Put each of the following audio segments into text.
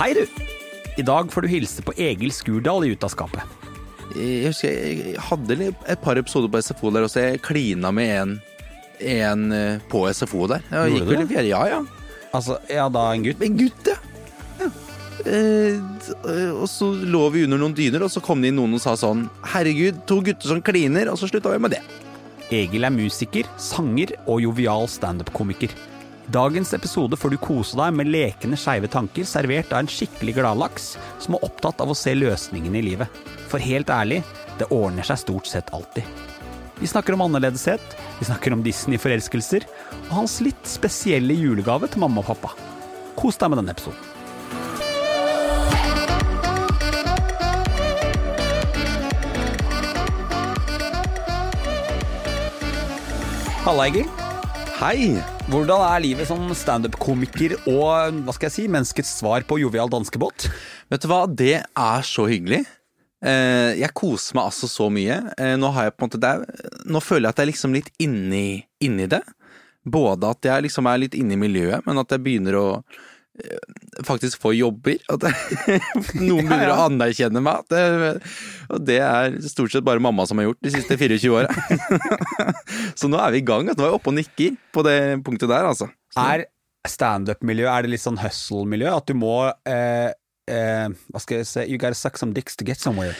Hei, du. I dag får du hilse på Egil Skurdal i Ut av skapet. Jeg husker jeg hadde et par episoder på SFO der også. Jeg klina med en, en eh, på SFO der. Jeg Gjorde gikk vel i fjerde, ja, ja. Altså, ja, da en gutt? En gutt, ja. ja. Eh, og så lå vi under noen dyner, og så kom det inn noen og sa sånn Herregud, to gutter som kliner, og så slutta vi med det. Egil er musiker, sanger og jovial standup-komiker. Dagens episode får du kose deg med lekende skeive tanker servert av en skikkelig gladlaks som er opptatt av å se løsningene i livet. For helt ærlig, det ordner seg stort sett alltid. Vi snakker om annerledeshet, vi snakker om Disney-forelskelser og hans litt spesielle julegave til mamma og pappa. Kos deg med denne episoden. Halla, Egil. Hei! Hvordan er livet som standup-komiker og hva skal jeg si, menneskets svar på jovial danskebåt? Vet du hva, det er så hyggelig. Eh, jeg koser meg altså så mye. Eh, nå har jeg på en måte det er, Nå føler jeg at jeg er liksom litt inni, inni det. Både at jeg liksom er litt inne i miljøet, men at jeg begynner å faktisk få jobber. At noen begynner å anerkjenne meg. Det, og det er stort sett bare mamma som har gjort de siste 24 åra. så nå er vi i gang. Nå er jeg oppe og nikker på det punktet der, altså. Så- Er standup-miljø er det litt sånn hustle-miljø? At du må eh, eh, Hva skal jeg si You gotta suck some dicks to get somewhere.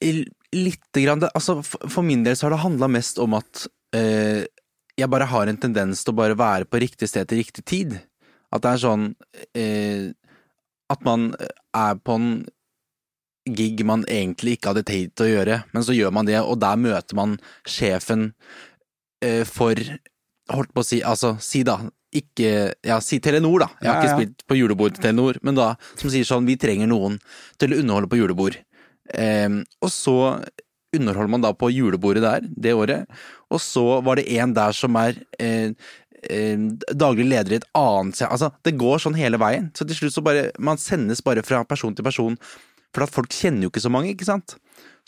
Lite grann. Det, altså, for min del så har det handla mest om at eh, jeg bare har en tendens til å bare være på riktig sted til riktig tid. At det er sånn eh, At man er på en gig man egentlig ikke hadde tenkt å gjøre, men så gjør man det, og der møter man sjefen eh, for Holdt på å si Altså, si da. Ikke Ja, si Telenor, da. Jeg har Ja, ikke ja. spilt på julebord til Telenor, men da som sier sånn Vi trenger noen til å underholde på julebord. Eh, og så underholder man da på julebordet der det året, og så var det en der som er eh, eh, daglig leder i et annet Altså, det går sånn hele veien. Så til slutt så bare Man sendes bare fra person til person, for at folk kjenner jo ikke så mange, ikke sant?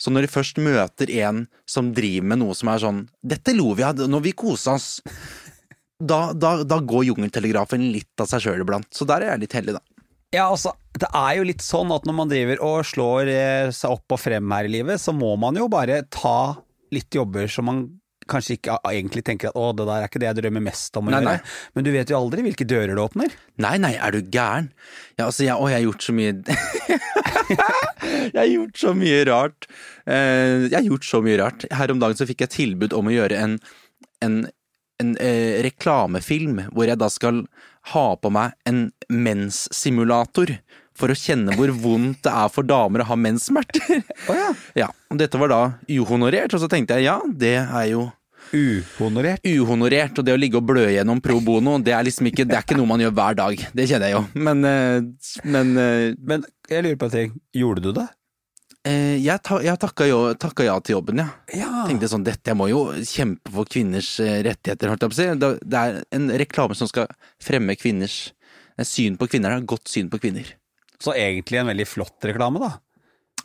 Så når de først møter en som driver med noe som er sånn 'Dette lo vi av når vi kosa oss', da, da, da går jungeltelegrafen litt av seg sjøl iblant. Så der er jeg litt heldig, da. Ja, altså, det er jo litt sånn at når man driver og slår eh, seg opp og frem her i livet, så må man jo bare ta litt jobber som man kanskje ikke egentlig tenker at å, det der er ikke det jeg drømmer mest om å Nei, gjøre. nei. Men du vet jo aldri hvilke dører det åpner. Nei, nei, er du gæren? Ja, altså, jeg, å, jeg har gjort så mye Jeg har gjort så mye rart. Eh, jeg har gjort så mye rart. Her om dagen så fikk jeg tilbud om å gjøre en, en, en eh, reklamefilm hvor jeg da skal ha på meg en menssimulator. For å kjenne hvor vondt det er for damer å ha menssmerter. Oh, ja. Ja, dette var da uhonorert, og så tenkte jeg ja, det er jo Uhonorert. uhonorert, og det å ligge og blø gjennom pro bono, det er liksom ikke, det er ikke noe man gjør hver dag. Det kjenner jeg jo. Men, eh, men eh, Men jeg lurer på en ting. Gjorde du det? eh, jeg, ta, jeg takka, jo, takka ja til jobben, ja. Ja. Tenkte sånn, dette jeg må jo kjempe for kvinners rettigheter, holdt jeg på å si. Det, er en reklame som skal fremme kvinners syn på kvinner, godt syn på kvinner. Så egentlig en veldig flott reklame, da.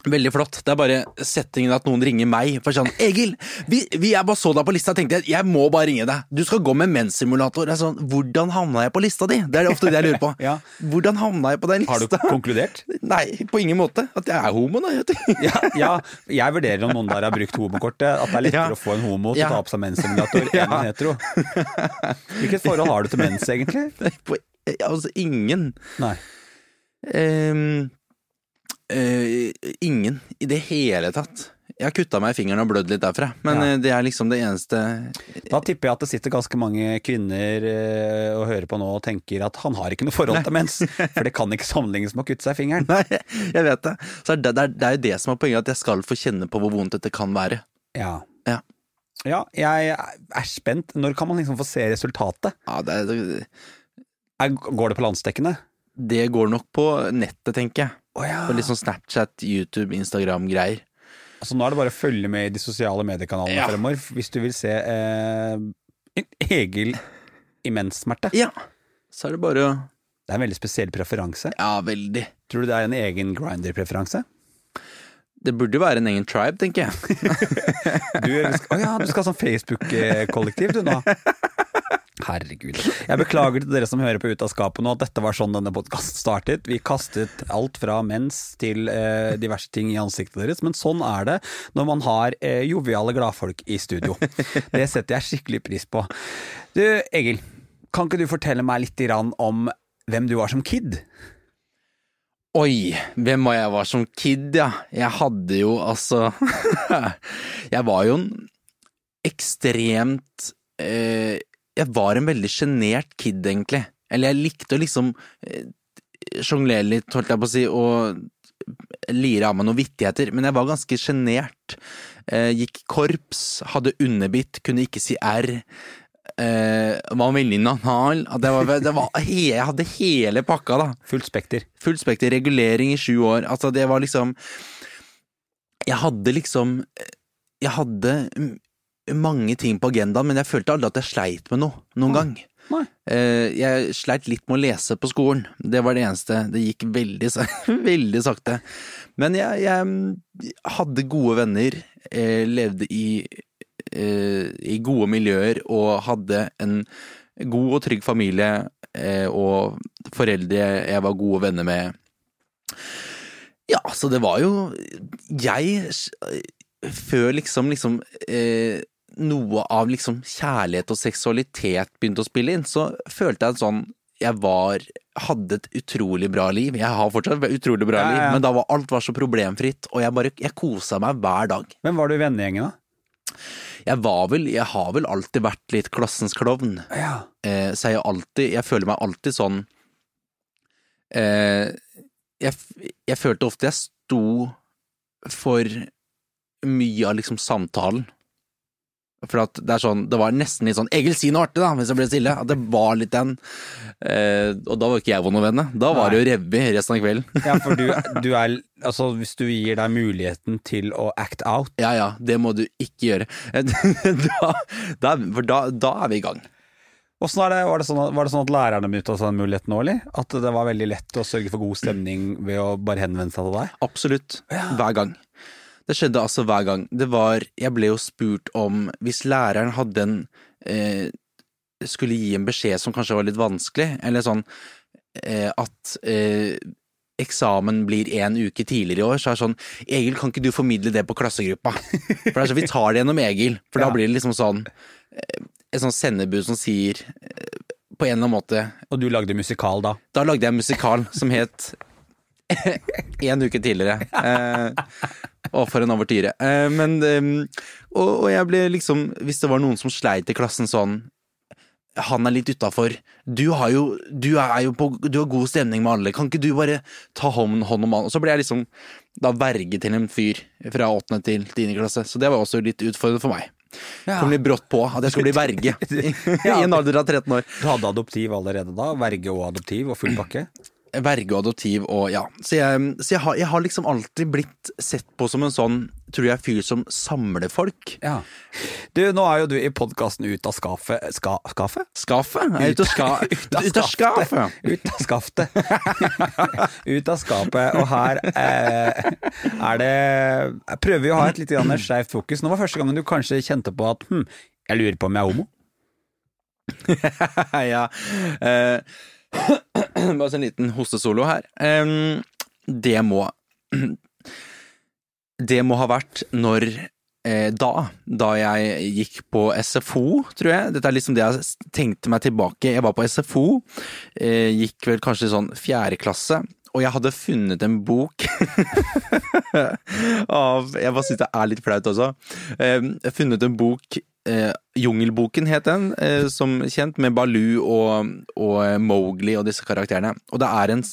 Veldig flott. Det er bare settingen at noen ringer meg for sånn 'Egil, vi, vi jeg bare så deg på lista, tenkte jeg jeg må bare ringe deg. Du skal gå med menssimulator.' Sånn, Hvordan havna jeg på lista di? Det er ofte det jeg lurer på. Ja. Hvordan havna jeg på den lista? Har du konkludert? Nei, på ingen måte. At jeg er homo, da. Ja, ja, jeg vurderer om noen der har brukt homokortet. At det er lettere Ja. å få en homo til å ta på seg menssimulator enn en hetero. Hvilket forhold har du til mens, egentlig? På, altså ingen. Nei. Eh, ingen i det hele tatt. Jeg har kutta meg i fingeren og blødd litt derfra, men Ja. eh, det er liksom det eneste Da tipper jeg at det sitter ganske mange kvinner uh, og hører på nå og tenker at han har ikke noe forhold til mens. For det kan ikke sammenlignes med å kutte seg i fingeren. Nei, jeg vet det. Så det, det, er, det er jo det som er poenget, at jeg skal få kjenne på hvor vondt dette kan være. Ja. Ja. ja, jeg er spent. Når kan man liksom få se resultatet? Ja, det, det, går det på landsdekkende? Det går nok på nettet, tenker jeg. Oh, ja. På litt sånn Snapchat, YouTube, Instagram-greier. Altså, nå er det bare å følge med i de sosiale mediekanalene Ja. fremover hvis du vil se eh, Egil i menssmerte. Ja. Så er det bare å Det er en veldig spesiell preferanse. Ja, veldig. Tror du det er en egen grinder-preferanse? Det burde jo være en egen tribe, tenker jeg. Du, skal, å ja, du skal ha sånn Facebook-kollektiv du nå. Herregud. Jeg beklager til dere som hører på Ut av skapet nå at dette var sånn denne podkasten startet. Vi kastet alt fra mens til eh, diverse ting i ansiktet deres, men sånn er det når man har eh, joviale gladfolk i studio. Det setter jeg skikkelig pris på. Du, Egil, kan ikke du fortelle meg litt om hvem du var som kid? Oi, hvem var jeg var som kid, ja. Jeg hadde jo altså Jeg var jo en ekstremt eh, Jeg var en veldig sjenert kid, egentlig. Eller jeg likte å liksom eh, sjonglere litt, holdt jeg på å si, og lire av meg noen vittigheter, men jeg var ganske sjenert. Eh, gikk korps, hadde underbitt, kunne ikke si R. Uh, var veldig nanal. Det var, det var, jeg hadde hele pakka, da. Fullt spekter. Full spekter, regulering i sju år. Altså, det var liksom Jeg hadde liksom Jeg hadde mange ting på agendaen, men jeg følte aldri at jeg sleit med noe noen gang. Nei. Eh, Jeg sleit litt med å lese på skolen. Det var det eneste. Det gikk veldig, veldig sakte. Men jeg, jeg hadde gode venner, eh, levde i, eh, i gode miljøer og hadde en god og trygg familie og foreldre jeg var gode venner med. Ja, så det var jo Jeg Før liksom, liksom eh, noe av liksom kjærlighet og seksualitet begynte å spille inn, så følte jeg sånn Jeg var Hadde et utrolig bra liv. Jeg har fortsatt et utrolig bra Ja, ja, liv, men da var alt var så problemfritt, og jeg bare Jeg kosa meg hver dag. Hvem var du i vennegjengen, da? Jeg var vel Jeg har vel alltid vært litt klassens klovn. Ja. Eh, så jeg, alltid, jeg føler meg alltid sånn eh, jeg, jeg følte ofte jeg sto for mye av liksom samtalen. For at det er sånn, det var nesten litt sånn 'Egil, si noe artig', da, hvis jeg ble stille. At det var litt den. Eh, og da var ikke jeg vond å vende. Da var det jo revy resten av kvelden. Ja, for du, du er Altså, hvis du gir deg muligheten til å act out Ja ja, det må du ikke gjøre. da, da, for da, da er vi i gang. Det, var, det sånn var det sånn at lærerne benytta seg av den muligheten nå, eller? At det var veldig lett å sørge for god stemning ved å bare henvende seg til deg? Absolutt. Hver gang. Det skjedde altså hver gang. Det var Jeg ble jo spurt om Hvis læreren hadde en eh, Skulle gi en beskjed som kanskje var litt vanskelig, eller sånn eh, at eh, eksamen blir en uke tidligere i år, så er det sånn Egil, kan ikke du formidle det på klassegruppa? For det er sånn, Vi tar det gjennom Egil, for Ja. da blir det liksom sånn eh, Et sånn sendebud som sier eh, på en eller annen måte Og du lagde musikal da? da lagde jeg musikal som het En uke tidligere. Eh, og for en overtyre. Eh, men eh, og, og jeg ble liksom Hvis det var noen som sleit i klassen sånn Han er litt utafor. Du har jo Du er jo på Du har god stemning med alle. Kan ikke du bare ta hånd, hånd om han? Og så ble jeg liksom da verge til en fyr fra åttende til tiende klasse. Så det var også litt utfordrende for meg. Ja. Kom litt brått på at jeg skulle bli verge i en alder av 13 år. Du hadde adoptiv allerede da? Verge og adoptiv og full pakke? Verge og adoptiv og ja. Så, jeg, så jeg, har, jeg har liksom alltid blitt sett på som en sånn, tror jeg, fyr som samler folk. Ja. Du, nå er jo du i podkasten Ut av skafet ska, Skafet? Skafet? Ut, ska, Ut av ut av skafet. Ut av skaftet. Ut av skapet. Og her eh, er det Jeg prøver jo å ha et litt skeivt fokus. Nå var første gangen du kanskje kjente på at hm, jeg lurer på om jeg er homo. ja. Eh, bare en liten hostesolo her. Det må Det må ha vært når eh, da, da jeg gikk på SFO, tror jeg. Dette er liksom det jeg tenkte meg tilbake. Jeg var på SFO, eh, gikk vel kanskje sånn fjerde klasse. Og jeg hadde funnet en bok av Jeg bare syns det er litt flaut også. Jeg har funnet en bok eh, Jungelboken het den, eh, som kjent, med Baloo og, og eh, Mowgli og disse karakterene. Og det er en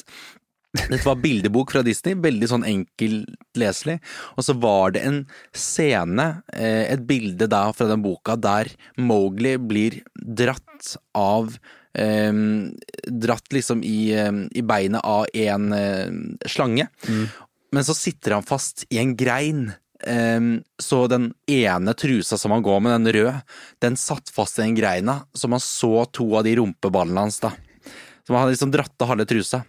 dette var bildebok fra Disney, veldig sånn enkelt leselig. Og så var det en scene, eh, et bilde da fra den boka, der Mowgli blir dratt av Dratt liksom i, i beinet av en slange. Men så sitter han fast i en grein. Så den ene trusa som han går med, den røde, den satt fast i den greina, så man så to av de rumpeballene hans, da. Så man hadde liksom dratt av halve trusa.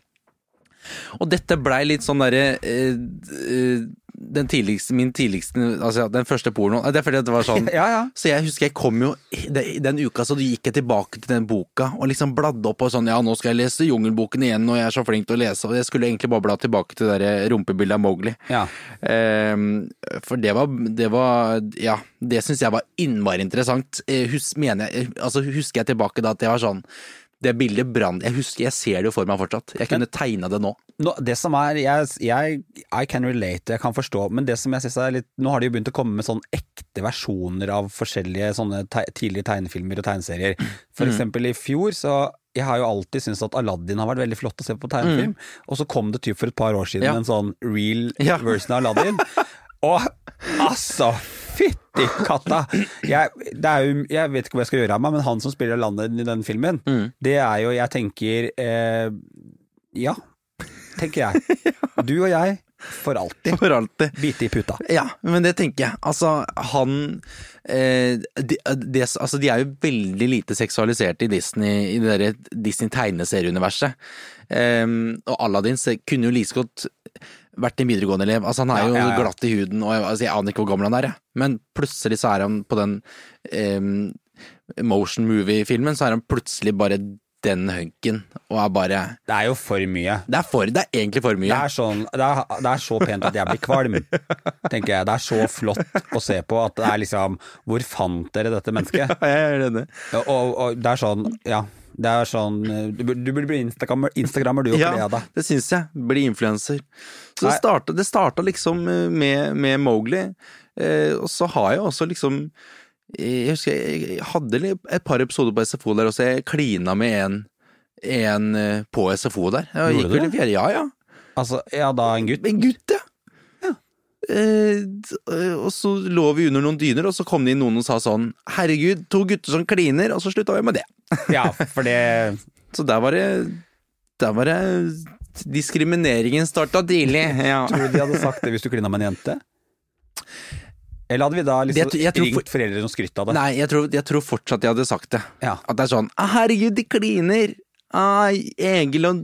Og dette blei litt sånn derre eh, eh, Den tidligste, min tidligste Altså den første pornoen. Det er fordi det var sånn Ja, ja. så jeg husker jeg kom jo den uka, så gikk jeg tilbake til den boka og liksom bladde opp og sånn ja, nå skal jeg lese Jungelboken igjen og jeg er så flink til å lese, og jeg skulle egentlig bare bla tilbake til det der rumpebildet av Mowgli. Ja. Um, for det var, det var Ja, det syns jeg var innmari interessant. Eh, Hus, mener jeg, altså husker jeg tilbake da at det var sånn Det bildet brant Jeg husker, jeg ser det for meg fortsatt. Jeg kunne tegna det nå. Nå, det som er, jeg, jeg I can relate, jeg kan forstå, men det som jeg synes er litt Nå har de jo begynt å komme med sånn ekte versjoner av forskjellige sånne te, tidlige tegnefilmer og tegneserier. For eksempel i fjor, så jeg har jo alltid syntes at Aladdin har vært veldig flott å se på tegnefilm, og så kom det typ for et par år siden Ja. en sånn real Ja. version av Aladdin. og altså, fytti katta! Jeg, det jo, jeg vet ikke hva jeg skal gjøre av meg, men han som spiller landet i den filmen, det er jo, jeg tenker eh, Ja, tenker jeg. Du og jeg, for alltid. For alltid. Bite i puta. Ja, men det tenker jeg. Altså, han eh, de, de, altså, de er jo veldig lite seksualiserte i Disney, i det derre Disney-tegneserieuniverset. Um, og Aladdin kunne jo like godt vært en videregående elev. Altså, han er Ja, jo ja, ja. glatt i huden, og jeg, altså, jeg aner ikke hvor gammel han er, jeg. Men plutselig så er han på den eh, motion movie-filmen, så er han plutselig bare den hunken, og er bare Det er jo for mye. Det er, for, det er egentlig for Det mye. er, sånn, det, er, det er så pent at jeg blir kvalm, tenker jeg. Det er så flott å se på at det er liksom Hvor fant dere dette mennesket? Jeg er enig. Og, og, og det er sånn, ja. Det er sånn Du, burde- du burde bli Instagrammer, Instagrammer du og Ja, det syns jeg. Bli influenser. Så det starta, det starta liksom eh, med, med Mowgli, eh, og så har jeg også liksom Jeg husker jeg jeg hadde et par episoder på SFO der også, jeg klina med en, en eh, på SFO der. Jeg Gjorde gikk du det? fjerde, ja ja. Altså, ja, da en gutt. En gutt, ja. Eh, eh, og så lå vi under noen dyner, og så kom det inn noen og sa sånn Herregud, to gutter som kliner, og så slutta vi med det. Ja, for det Så der var det Der var det Diskrimineringen starta tidlig. Ja. Tror du de hadde sagt det hvis du klina med en jente? Eller hadde vi da liksom jeg, jeg tror for- ringt foreldre som skrytt av det? Nei, jeg tror, jeg tror fortsatt de hadde sagt det. Ja. At det er sånn «Ah, Herregud, de kliner! Ah, Egil og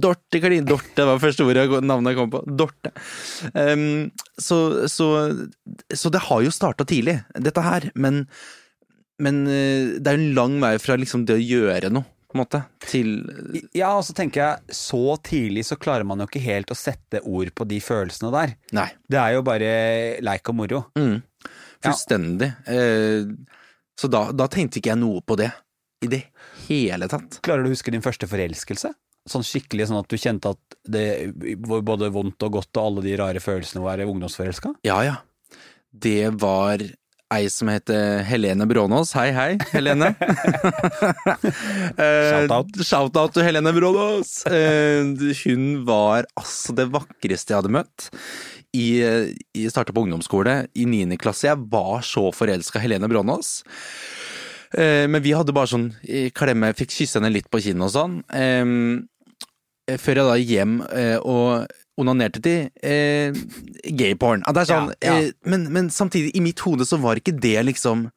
Dorte kliner Dorte var første ordet navnet jeg kom på. Dorte. Um, så, så, så det har jo starta tidlig, dette her. Men, men eh, det er jo en lang vei fra liksom det å gjøre noe, på en måte, til Ja, og så tenker jeg, så tidlig så klarer man jo ikke helt å sette ord på de følelsene der. Nei. Det er jo bare leik og moro. Mm. Fullstendig. Ja. så da, da tenkte ikke jeg noe på det. I det hele tatt. Klarer du å huske din første forelskelse? Sånn skikkelig sånn at du kjente at det var både vondt og godt og alle de rare følelsene å være ungdomsforelska? Ja, ja. Det var ei som heter Helene Brånås. Hei, hei, Helene. Eh, Shout-out. Shout-out til Helene Brånås. Eh, hun var altså det vakreste jeg hadde møtt. I, i starta på ungdomsskole i niende klasse. Jeg var så forelska i Helene Brånås. Eh, men vi hadde bare sånn eh, klemme, fikk kysse henne litt på kinnet og sånn. Eh, eh, før jeg da hjem eh, og onanerte til eh, gayporn. At det er sånn, Ja, ja. Eh, men, men samtidig, i mitt hode så var ikke det liksom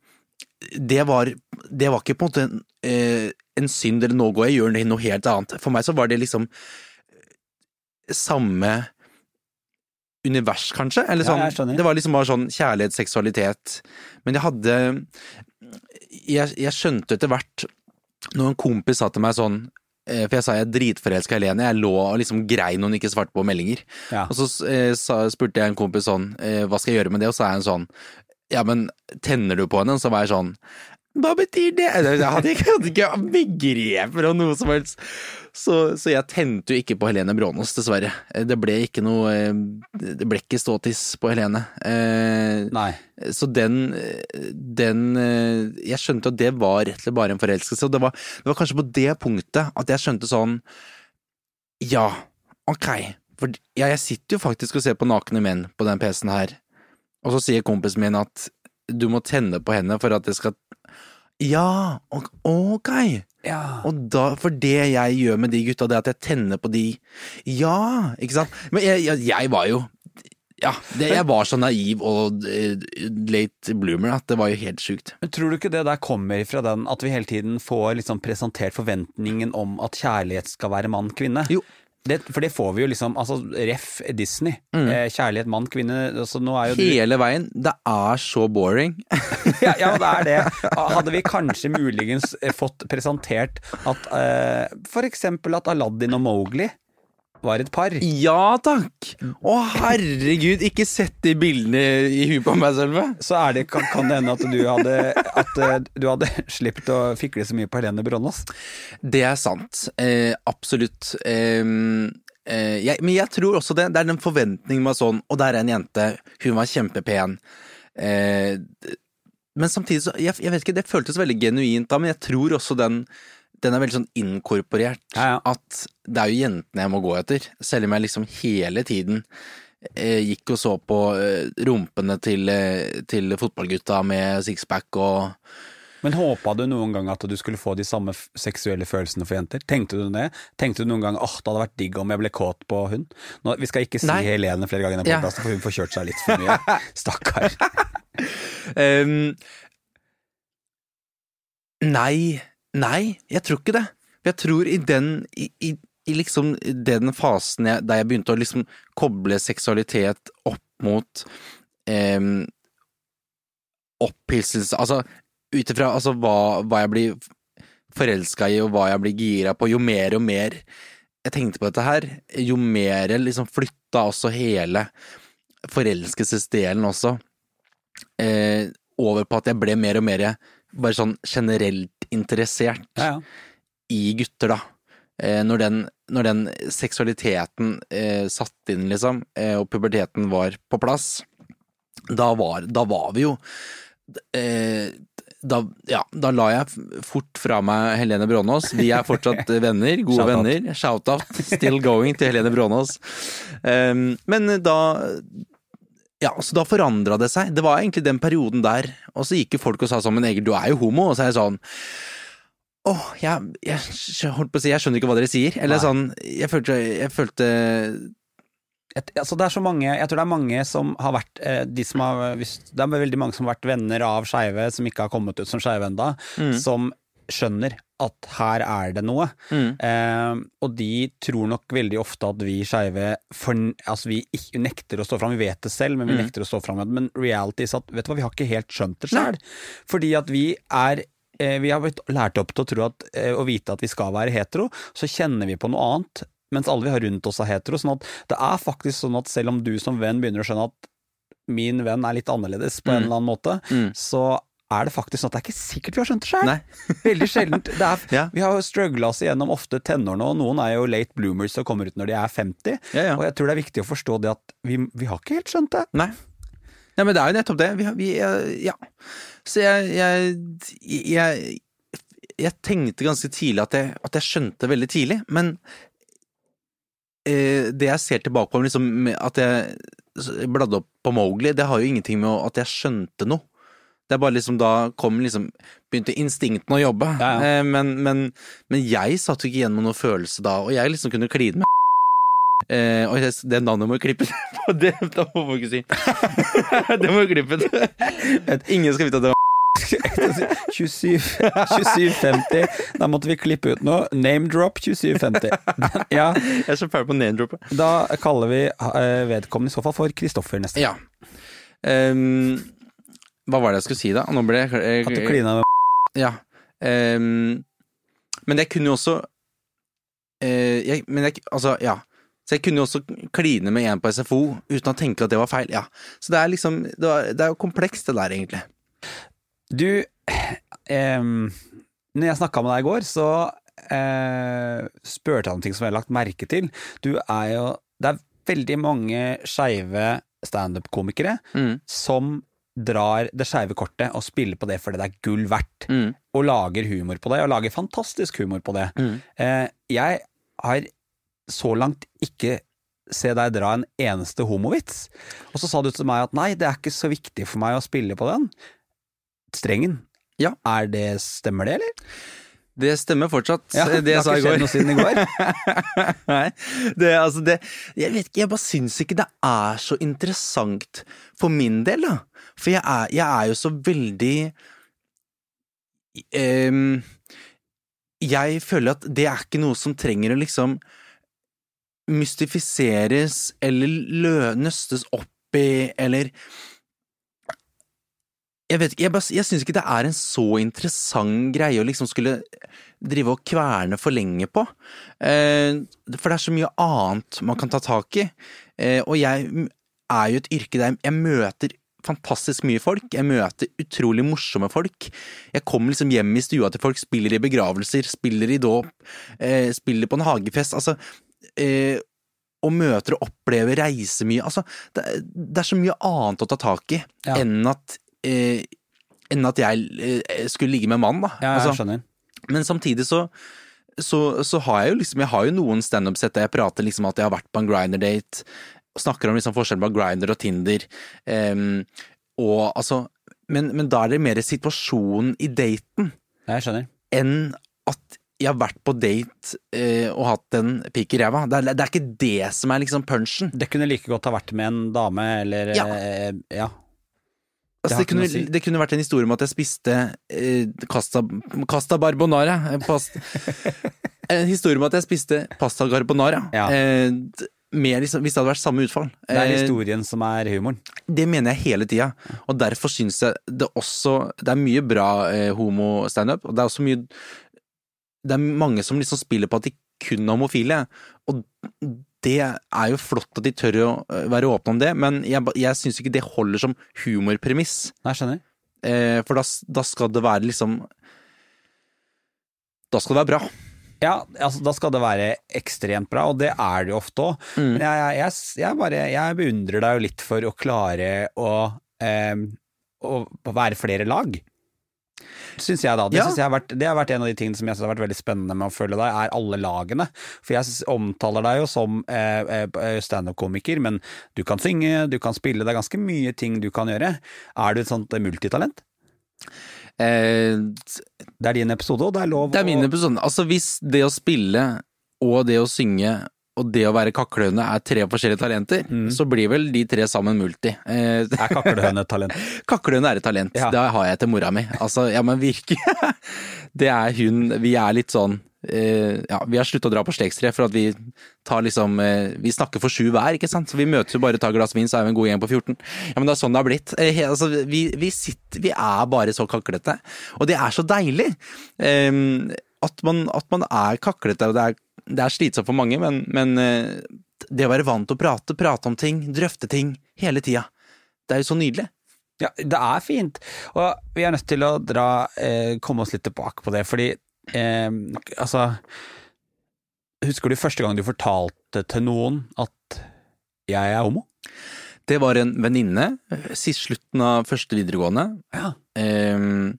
Det var, det var ikke på en måte en, eh, en synd, eller nå går jeg gjør noe helt annet. For meg så var det liksom samme univers, kanskje? Eller sånn, ja, det var liksom bare sånn kjærlighet, seksualitet. Men jeg hadde Jeg, jeg skjønte etter hvert, når en kompis sa til meg sånn For jeg sa jeg er dritforelska i Helene, jeg lå og liksom grein når hun ikke svarte på meldinger. Ja. Og så eh, sa, spurte jeg en kompis sånn, eh, hva skal jeg gjøre med det? Og så er han sånn, ja men tenner du på henne? Så var jeg sånn, hva betyr det? Jeg hadde ikke, hadde ikke begreper om noe som helst. Så, så jeg tente jo ikke på Helene Brånås, dessverre. Eh, Det ble ikke noe eh, Det ble ikke ståtiss på Helene. Eh, Nei. så den, den Jeg skjønte at det var rett og slett bare en forelskelse, og det var, det var kanskje på det punktet at jeg skjønte sånn Ja, ok. For ja, jeg sitter jo faktisk og ser på nakne menn på den PC-en her, og så sier kompisen min at du må tenne på henne for at det skal Ja, ok. Ja. Og da, for det jeg gjør med de gutta, det er at jeg tenner på de Ja, ikke sant? Men jeg, jeg, jeg var jo Ja, det, jeg var så naiv og eh, late bloomer at det var jo helt sjukt. Men tror du ikke det der kommer fra den at vi hele tiden får liksom presentert forventningen om at kjærlighet skal være mann-kvinne? Jo. Det, for det får vi jo liksom, altså ref Disney. Eh, kjærlighet mann-kvinne. Altså, nå er jo du Hele veien. Det er så boring. ja, ja, det er det. Hadde vi kanskje muligens eh, fått presentert at eh, for eksempel at Aladdin og Mowgli var et par. Ja takk! Å herregud, ikke sett de bildene i huet på meg selv. Så det, kan, kan det hende at du hadde, at eh, du hadde sluppet å fikle så mye på Helene Brånås. Det er sant. Eh, absolutt. Eh, eh, jeg, men jeg tror også det. Det er den forventningen med sånn Og der er en jente, hun var kjempepen. Eh, men samtidig så jeg, jeg vet ikke, Det føltes veldig genuint da, men jeg tror også den den er veldig sånn inkorporert. Ja, ja. At det er jo jentene jeg må gå etter. Selv om jeg liksom hele tiden eh, gikk og så på eh, rumpene til, eh, til fotballgutta med sixpack og Men håpa du noen gang at du skulle få de samme seksuelle følelsene for jenter? Tenkte du det? Tenkte du noen gang åh, det hadde vært digg om jeg ble kåt på hun? Nå, vi skal ikke si Nei. Helene flere ganger i Ja. podkasten, for hun får kjørt seg litt for mye. Stakkar. um, nei, nei, jeg tror ikke det. Jeg tror i den i, i, i liksom den fasen jeg, der jeg begynte å liksom koble seksualitet opp mot eh, opphisselse Altså ut ifra altså, hva, hva jeg blir forelska i, og hva jeg blir gira på, jo mer og mer jeg tenkte på dette her, jo mer liksom flytta også hele forelskelsesdelen også eh, over på at jeg ble mer og mer bare sånn generelt interessert Ja, ja. i gutter, da. Eh, når, den, når den seksualiteten eh, satt inn, liksom, eh, og puberteten var på plass, da var, da var vi jo eh, da, ja, da la jeg fort fra meg Helene Brånås. Vi er fortsatt venner, gode Shout venner. Shout-out. Still going til Helene Brånås. Um, men da ja, så da forandra det seg. Det var egentlig den perioden der. Og så gikk jo folk og sa sånn, men Egil, du er jo homo. Og så er jeg sånn Åh, jeg, jeg, holdt på å si, jeg skjønner ikke hva dere sier. Eller Nei. sånn, jeg følte, jeg følte Et, altså det er så mange, jeg tror det er mange som har vært eh, de som har, hvis, Det er veldig mange som har vært venner av skeive, som ikke har kommet ut som skeive ennå, som skjønner at her er det noe. Mm. Eh, og de tror nok veldig ofte at vi skeive altså vi nekter å stå fram. Vi vet det selv, men vi Mm. nekter å stå fram. Men reality er at vet du hva, vi har ikke helt skjønt det sjøl. Fordi at vi er eh, vi har blitt lært opp til å tro at, eh, å vite at vi skal være hetero, så kjenner vi på noe annet, mens alle vi har rundt oss er hetero. Sånn at det er faktisk sånn at selv om du som venn begynner å skjønne at min venn er litt annerledes på en Mm. eller annen måte, Mm. så er det faktisk sånn at det er ikke sikkert vi har skjønt det sjøl. Veldig sjeldent. Det er, Ja. Vi har struggla oss igjennom ofte tenårene, og noen er jo late bloomers og kommer ut når de er 50. Ja, ja. Og jeg tror det er viktig å forstå det at vi, vi har ikke helt skjønt det. Nei. Nei, men det er jo nettopp det. Vi, vi eh, Ja. Så jeg, jeg, jeg Jeg tenkte ganske tidlig at jeg, at skjønte veldig tidlig, men eh, det jeg ser tilbake på, liksom, at jeg bladde opp på Mowgli, det har jo ingenting med at jeg skjønte noe. Det er bare liksom da kom liksom Begynte instinktene å jobbe. Ja, ja. Eh, men, men, men jeg satt jo ikke igjen med noen følelse da, og jeg liksom kunne kline med Eh, og det navnet må vi klippe det, det må vi ikke si. det må vi klippe ut. Ingen skal vite at det var 27 2750. Da måtte vi klippe ut noe. Name drop 2750. Ja, Jeg er så fæl på name-droppet. da kaller vi eh, vedkommende i så fall for Kristoffer neste. Ja. Ehm, hva var det jeg skulle si, da? Nå ble jeg At du klina med Ja. Um, men jeg kunne jo også uh, jeg, Men jeg Altså, ja. Så jeg kunne jo også kline med en på SFO uten å tenke at det var feil. Ja. Så det er liksom Det, var, det er jo komplekst, det der, egentlig. Du, em, når jeg snakka med deg i går, så eh, spurte jeg om ting som jeg har lagt merke til. Du er jo Det er veldig mange skeive standup-komikere Mm. som drar det skeive kortet og spiller på det fordi det er gull verdt, Mm. og lager humor på det, og lager fantastisk humor på det. Mm. Eh, jeg har så langt ikke se deg dra en eneste homovits. Og så sa du til meg at nei, det er ikke så viktig for meg å spille på den. Strengen. Ja. Er det, stemmer det, eller? Det stemmer fortsatt, Ja, det jeg sa i har ikke skjedd noe siden i går. Nei, det altså det Jeg vet ikke, jeg bare syns ikke det er så interessant for min del, da. For jeg er, jeg er jo så veldig um, Jeg føler at det er ikke noe som trenger å liksom mystifiseres eller lø, nøstes opp i, eller jeg vet ikke, jeg, bare- jeg syns ikke det er en så interessant greie å liksom skulle drive og kverne for lenge på. Eh, for det er så mye annet man kan ta tak i. Eh, og jeg er jo et yrke der jeg møter fantastisk mye folk. Jeg møter utrolig morsomme folk. Jeg kommer liksom hjem i stua til folk, spiller i begravelser, spiller i dåp, eh, spiller på en hagefest. Altså eh, og møter og opplever, reiser mye. Altså, det, det er så mye annet å ta tak i Ja. enn at eh, enn at jeg eh, skulle ligge med en mann, da. Ja, jeg Altså, skjønner. men samtidig så, så, så har jeg jo liksom Jeg har jo noen standup-sett der jeg prater liksom at jeg har vært på en grinder-date, og snakker om liksom forskjellen på grinder og Tinder. Um, og altså men, men da er det mer situasjonen i daten enn at jeg har vært på date eh, og hatt en pikk i ræva. Det det er ikke det som er liksom punchen. Det kunne like godt ha vært med en dame, eller Ja. eh, ja. Altså, det, kunne, si. det kunne vært en historie om at jeg spiste eh, casta, casta barbonara. eh, Past, en historie om at jeg spiste pasta carbonara. Ja. Eh, liksom, hvis det hadde vært samme utfall. Det er Eh, historien som er humoren. det mener jeg hele tida. Og derfor syns jeg det også Det er mye bra eh, homo-standup, og det er også mye Det er mange som liksom spiller på at de kun er homofile, og det er jo flott at de tør å eh, være åpne om det, men jeg, jeg syns ikke det holder som humorpremiss. Nei, skjønner. Eh, for da, da skal det være liksom Da skal det være bra. Ja, altså da skal det være ekstremt bra, og det er det jo ofte òg. Mm. Men jeg, jeg, jeg, jeg, bare, jeg beundrer deg jo litt for å klare å, eh, å være flere lag. Synes jeg, da. Det, Ja. har vært, det har vært en av de tingene som jeg synes har vært veldig spennende med å følge deg, er alle lagene. For jeg synes- omtaler deg jo som eh, eh, standup-komiker, men du kan synge, du kan spille, det er ganske mye ting du kan gjøre. Er du et sånt multitalent? Eh, Det er din episode, og det er lov det er min episode. Altså, hvis det å spille og det å synge og det å være kaklehøne er tre forskjellige talenter, Mm. så blir vel de tre sammen multi. Eh, Er kaklehøne et talent? Kaklehøne er et talent. Ja. Det har jeg til mora mi. Altså, ja, men virkelig. Det er hun Vi er litt sånn eh, Ja, vi har sluttet å dra på Slekstre for at vi tar liksom eh, Vi snakker for sju hver, ikke sant? Så vi møtes jo bare, tar glass vin, så er vi en god gjeng på 14. Ja, men det er sånn det har blitt. Eh, altså, vi, vi sitter Vi er bare så kaklete. Og det er så deilig. Eh, at, man, at man er kaklete, og det er, det er slitsomt for mange, men, men eh, det å være vant til å prate, prate om ting, drøfte ting hele tida, det er jo så nydelig. Ja, det er fint. Og vi er nødt til å dra, eh, komme oss litt tilbake på det, fordi eh, altså Husker du første gang du fortalte til noen at jeg er homo? Det var en venninne, eh, sist slutten av første videregående. Ja. Ehm,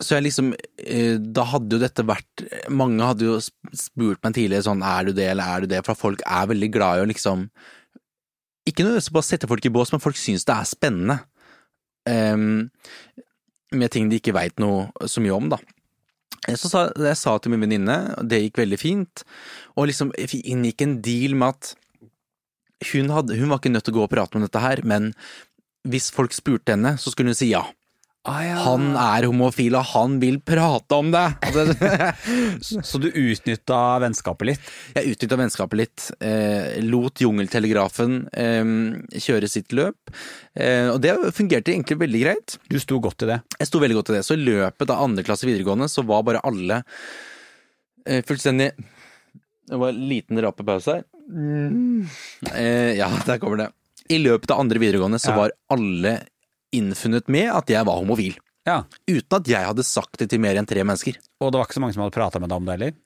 så jeg liksom eh, Da hadde jo dette vært Mange hadde jo spurt meg tidligere sånn er du det eller er du det, for folk er veldig glad i å liksom Ikke nødvendigvis bare sette folk i bås, men folk syns det er spennende Um, med ting de ikke veit noe så mye om, da. Så sa, jeg sa til min venninne, og det gikk veldig fint, og liksom inngikk en deal med at hun, hadde, hun var ikke nødt til å gå og prate om dette her, men hvis folk spurte henne, så skulle hun si ja. Ah, ja. Han er homofil, og han vil prate om det! Så du utnytta vennskapet litt? Jeg utnytta vennskapet litt. Eh, lot Jungeltelegrafen eh, kjøre sitt løp. Eh, og det fungerte egentlig veldig greit. Du sto godt i det. Jeg sto veldig godt i det. Så i løpet av andre klasse videregående så var bare alle eh, fullstendig Det var en liten rapepause her. Eh, ja, der kommer det. I løpet av andre videregående så Ja. var alle innfunnet med at jeg var homofil. Ja. Uten at jeg hadde sagt det til mer enn tre mennesker. Og det var ikke så mange som hadde prata med deg om det heller?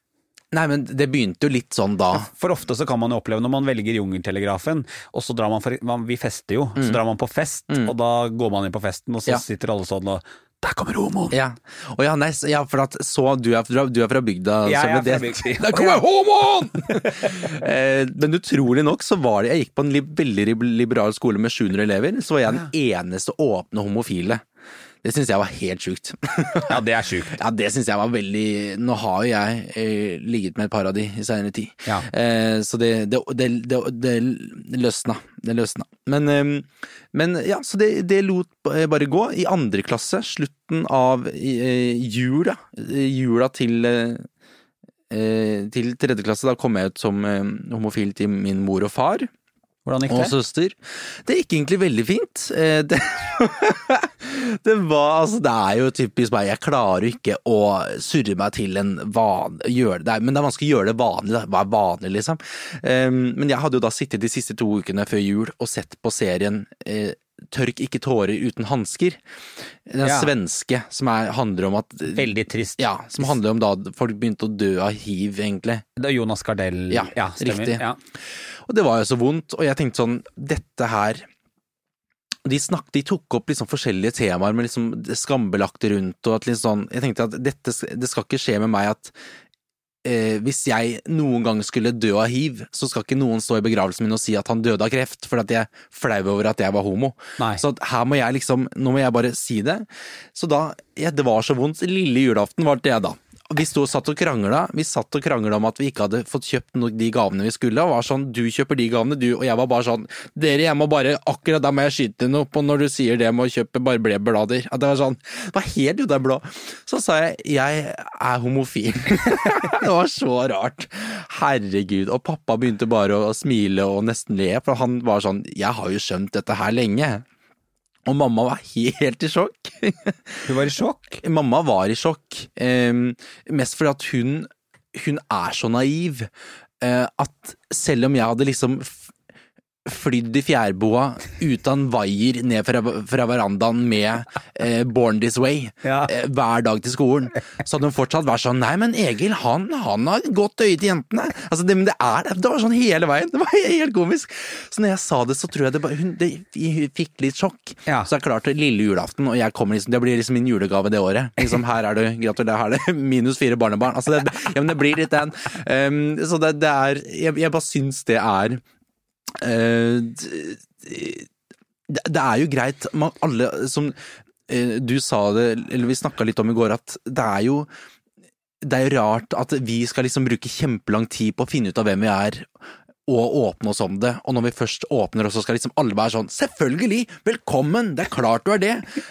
Nei, men det begynte jo litt sånn da. For ofte så kan man jo oppleve når man velger Jungeltelegrafen, og så drar man for Vi fester jo, så drar man på fest, og da går man inn på festen, og så Mm. Ja. sitter alle sånn og Der kommer homoen! Ja, og ja, nei, ja for at så du er, du er fra bygda? Jeg så er det- fra bygda. Der kommer homoen! eh, men utrolig nok så var det Jeg gikk på en li, veldig liberal skole med 700 elever, så var jeg den eneste åpne homofile. Det syns jeg var helt sjukt. Ja, det er sjukt. Ja, det syns jeg var veldig Nå har jo jeg eh, ligget med et par av de i seinere tid, Ja. eh, så det, det, det, det, det løsna. Det løsna. Men, eh, men ja, så det, det lot bare gå. I andre klasse, slutten av eh, jula, eh, jula til eh, eh, til tredje klasse, da kom jeg ut som eh, homofil til min mor og far Hvordan gikk og søster. Det gikk egentlig veldig fint. Eh, Det, det var altså Det er jo typisk meg, jeg klarer ikke å surre meg til en van... Gjøre det, men det er vanskelig å gjøre det vanlig. Hva er vanlig, liksom? Eh, Men jeg hadde jo da sittet de siste to ukene før jul og sett på serien eh, Tørk ikke tårer uten hansker. Den Ja. svenske som er, handler om at Veldig trist. Ja, som handler om da folk begynte å dø av hiv, egentlig. Det er Jonas Gardell. Ja, stemmer. riktig. Ja. Og det var jo så vondt, og jeg tenkte sånn, dette her de, snakk, de tok opp liksom forskjellige temaer med liksom skambelagte rundt, og at liksom sånn, jeg tenkte at dette, det skal ikke skje med meg at eh, hvis jeg noen gang skulle dø av hiv, så skal ikke noen stå i begravelsen min og si at han døde av kreft, fordi at jeg er flau over at jeg var homo. Nei. Så her må jeg liksom, nå må jeg bare si det. Så da, ja, det var så vondt. Lille julaften var det da. Vi sto og satt og krangla. Vi satt og krangla om at vi ikke hadde fått kjøpt de gavene vi skulle. Og var sånn, du kjøper de gavene, du. Og jeg var bare sånn, dere, jeg må bare, akkurat der må jeg skyte noe på når du sier det med å kjøpe bare bleblader. At det var sånn, det var helt ute av blå. Så sa jeg, jeg er homofil. det var så rart. Herregud. Og pappa begynte bare å smile og nesten le, for han var sånn, jeg har jo skjønt dette her lenge. Og mamma var helt i sjokk. Hun var i sjokk. Mamma var i sjokk, mest fordi at hun, hun er så naiv eh, at selv om jeg hadde liksom flydd i fjærboa uten vaier ned fra, fra verandaen med eh, Born This Way Ja. eh, hver dag til skolen, så hadde hun fortsatt vært sånn Nei, men Egil, han, han har godt øye til jentene. Altså, det, men det er det. Var sånn hele veien. Det var helt komisk. Så når jeg sa det, så tror jeg det bare Hun, det, fikk litt sjokk. Ja. Så det er klart, lille julaften, og jeg kommer liksom Det blir liksom min julegave det året. Liksom, her er du, gratulerer, her er det minus fire barnebarn. Altså, det, ja, men det blir litt den. Um, så det, det er jeg, jeg bare syns det er det, det er jo greit, man, alle som eh, Du sa det, eller vi snakka litt om i går, at det er jo det er jo rart at vi skal liksom bruke kjempelang tid på å finne ut av hvem vi er, og åpne oss om det. Og når vi først åpner oss, så skal liksom alle være sånn Selvfølgelig! Velkommen! Det er klart du er det!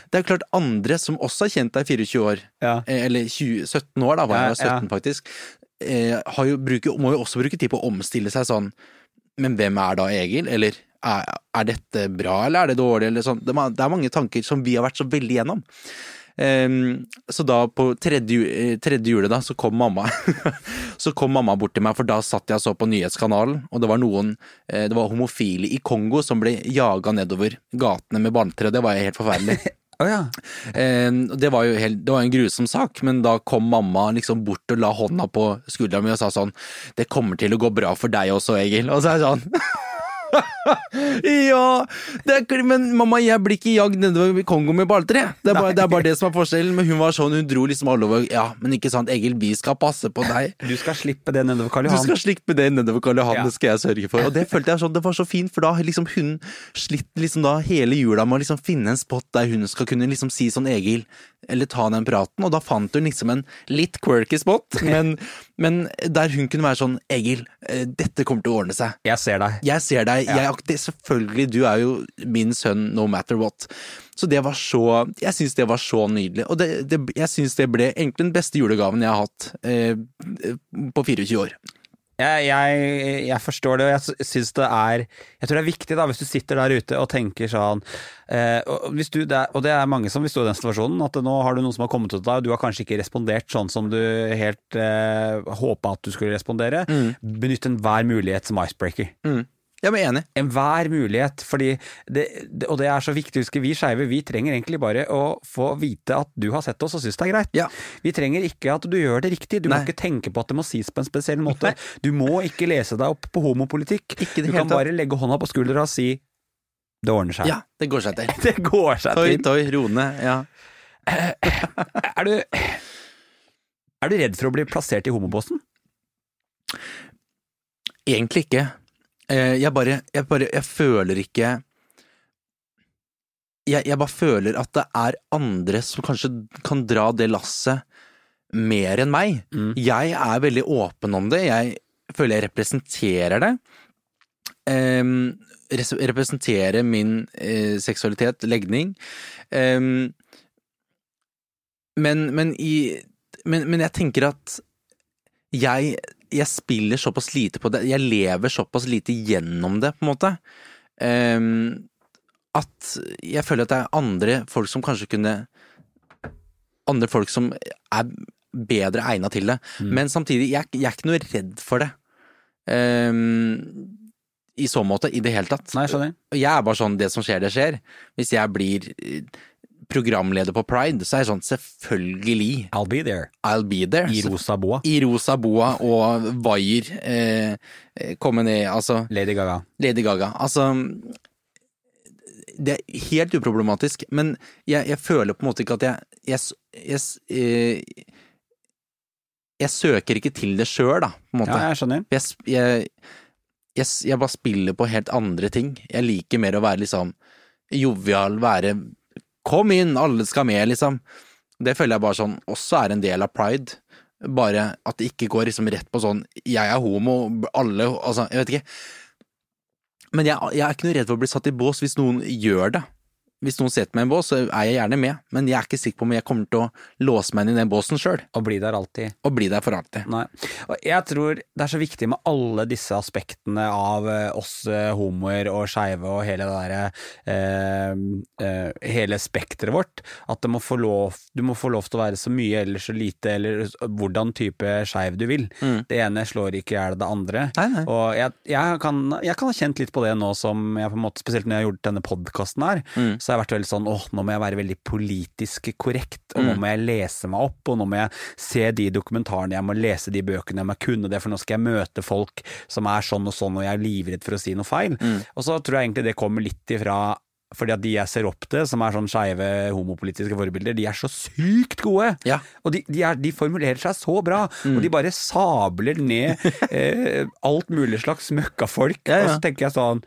Det er jo klart andre som også har kjent deg i 24 år, Ja. eh, eller 20, 17 år, da var jeg Ja, ja. faktisk, eh, har jo bruker, må jo også bruke tid på å omstille seg sånn Men hvem er da Egil? Eller er, er dette bra, eller er det dårlig, eller sånn? Det, er- mange tanker som vi har vært så veldig gjennom. Um, så da på tredje, eh, tredje julet da, så kom mamma Så kom mamma bort til meg, for da satt jeg og så på nyhetskanalen, og det var noen eh, Det var homofile i Kongo som ble jaga nedover gatene med barnetre, det var helt forferdelig. Å ja. Eh, det var jo helt, det var en grusom sak, men da kom mamma liksom bort og la hånda på skuldra mi og sa sånn Det kommer til å gå bra for deg også, Egil. Og så er jeg sånn ja! Det er, men mamma, jeg blir ikke jagd nedover Kongo med balltre. Det det er bare det som er forskjellen. Men hun var sånn, hun dro liksom alle over. Ja, men ikke sant, Egil, vi skal passe på deg. Du skal slippe det nedover Karl Du skal slippe det nedover Karl Johan, Ja. det skal jeg sørge for. Og det følte jeg sånn, det var så fint, for da liksom hun slitt liksom da hele jula med å liksom finne en spot der hun skal kunne liksom si sånn Egil, eller ta den praten, og da fant hun liksom en litt quirky spot, men, men der hun kunne være sånn Egil, eh, dette kommer til å ordne seg. Jeg ser deg. Jeg ser deg, jeg, det, selvfølgelig, du er jo min sønn no matter what. Så det var så Jeg syns det var så nydelig. Og det, det, jeg syns det ble egentlig den beste julegaven jeg har hatt eh, på 24 år. Jeg, jeg, jeg forstår det, og jeg syns det er Jeg tror det er viktig, da, hvis du sitter der ute og tenker sånn eh, og, hvis du, det er, og det er mange som vil stå i den situasjonen, at nå har du noen som har kommet til deg, og du har kanskje ikke respondert sånn som du helt eh, håpa at du skulle respondere. Benytt enhver mulighet som icebreaker. Jeg er enig. Enhver mulighet, fordi det, det, og det er så viktig å huske, vi skeive, vi trenger egentlig bare å få vite at du har sett oss og syns det er greit. Ja. Vi trenger ikke at du gjør det riktig, du Nei. må ikke tenke på at det må sies på en spesiell måte. Du må ikke lese deg opp på homopolitikk. Du kan bare legge hånda på skuldra og si det ordner seg. Ja, det går seg til. Det går seg Toi, til. toi, Rone. Ja. Er du, er du redd for å bli plassert i homobåsen? Egentlig ikke. Eh, Jeg bare, jeg bare Jeg føler ikke jeg, jeg bare føler at det er andre som kanskje kan dra det lasset mer enn meg. Mm. Jeg er veldig åpen om det. Jeg føler jeg representerer det. Um, res- representerer min uh, seksualitet, legning. Um, men, men, i, men, men jeg tenker at jeg, jeg spiller såpass lite på det, jeg lever såpass lite gjennom det, på en måte. um, at jeg føler at det er andre folk som kanskje kunne Andre folk som er bedre egna til det. Men samtidig, jeg, jeg er ikke noe redd for det. Um, I så måte, i det hele tatt. Nei, jeg jeg er bare sånn, det som skjer, det skjer. Hvis jeg blir programleder på Pride, så er jeg sånn, selvfølgelig, I'll be there. I'll be there. I rosa boa. I rosa boa og vaier eh, eh, komme ned, altså Lady Gaga. Lady Gaga. Altså Det er helt uproblematisk, men jeg, jeg føler på en måte ikke at jeg Jeg, jeg, eh, jeg søker ikke til det sjøl, da, på en måte. Ja, jeg skjønner. Jeg, jeg, jeg, jeg bare spiller på helt andre ting. Jeg liker mer å være liksom jovial, være Kom inn, alle skal med, liksom. Det føler jeg bare sånn også er en del av pride. Bare at det ikke går liksom rett på sånn Jeg er homo, alle Altså, jeg vet ikke. Men jeg, jeg er ikke noe redd for å bli satt i bås hvis noen gjør det. Hvis noen setter meg i en bås, så er jeg gjerne med, men jeg er ikke sikker på om jeg kommer til å låse meg inn i den båsen sjøl, Og bli der alltid. og bli der for alltid. Nei. Og jeg tror det er så viktig med alle disse aspektene av eh, oss eh, homoer og skeive og hele det derre eh, eh, Hele spekteret vårt. At det må få lov, du må få lov til å være så mye eller så lite, eller hvordan type skeiv du vil. Det ene slår ikke i hjel det andre. Nei, nei. Og jeg, jeg, kan, jeg kan ha kjent litt på det nå som jeg på en måte, Spesielt når jeg har gjort denne podkasten her, Mm. så har jeg vært veldig sånn åh, nå må jeg være veldig politisk korrekt, og nå må jeg lese meg opp, og nå må jeg se de dokumentarene, jeg må lese de bøkene, jeg må kunne det, for nå skal jeg møte folk som er sånn og sånn, og jeg er livredd for å si noe feil. Og så tror jeg egentlig det kommer litt ifra fordi at de jeg ser opp til, som er sånn skeive homopolitiske forbilder, de er så sykt gode! Ja. Og de, de, er, de formulerer seg så bra, og de bare sabler ned eh, alt mulig slags møkkafolk, Ja, ja. og så tenker jeg sånn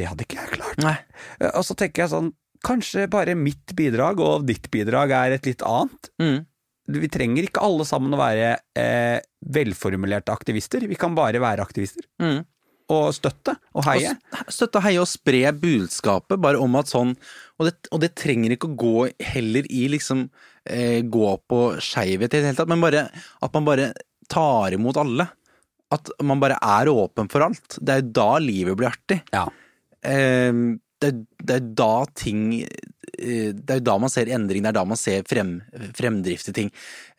Det hadde ikke jeg klart. Nei. Eh, Og så tenker jeg sånn Kanskje bare mitt bidrag og ditt bidrag er et litt annet. Mm. Vi trenger ikke alle sammen å være eh, velformulerte aktivister. Vi kan bare være aktivister. Mm. Og støtte og heie. Og støtte, heie og spre budskapet bare om at sånn Og det, og det trenger ikke å gå heller i liksom eh, Gå på skeivhet i det hele tatt, men bare at man bare tar imot alle. At man bare er åpen for alt. Det er jo da livet blir artig. Ja. Eh, det, det er da ting eh, Det er jo da man ser endring, det er da man ser frem, fremdrift i ting.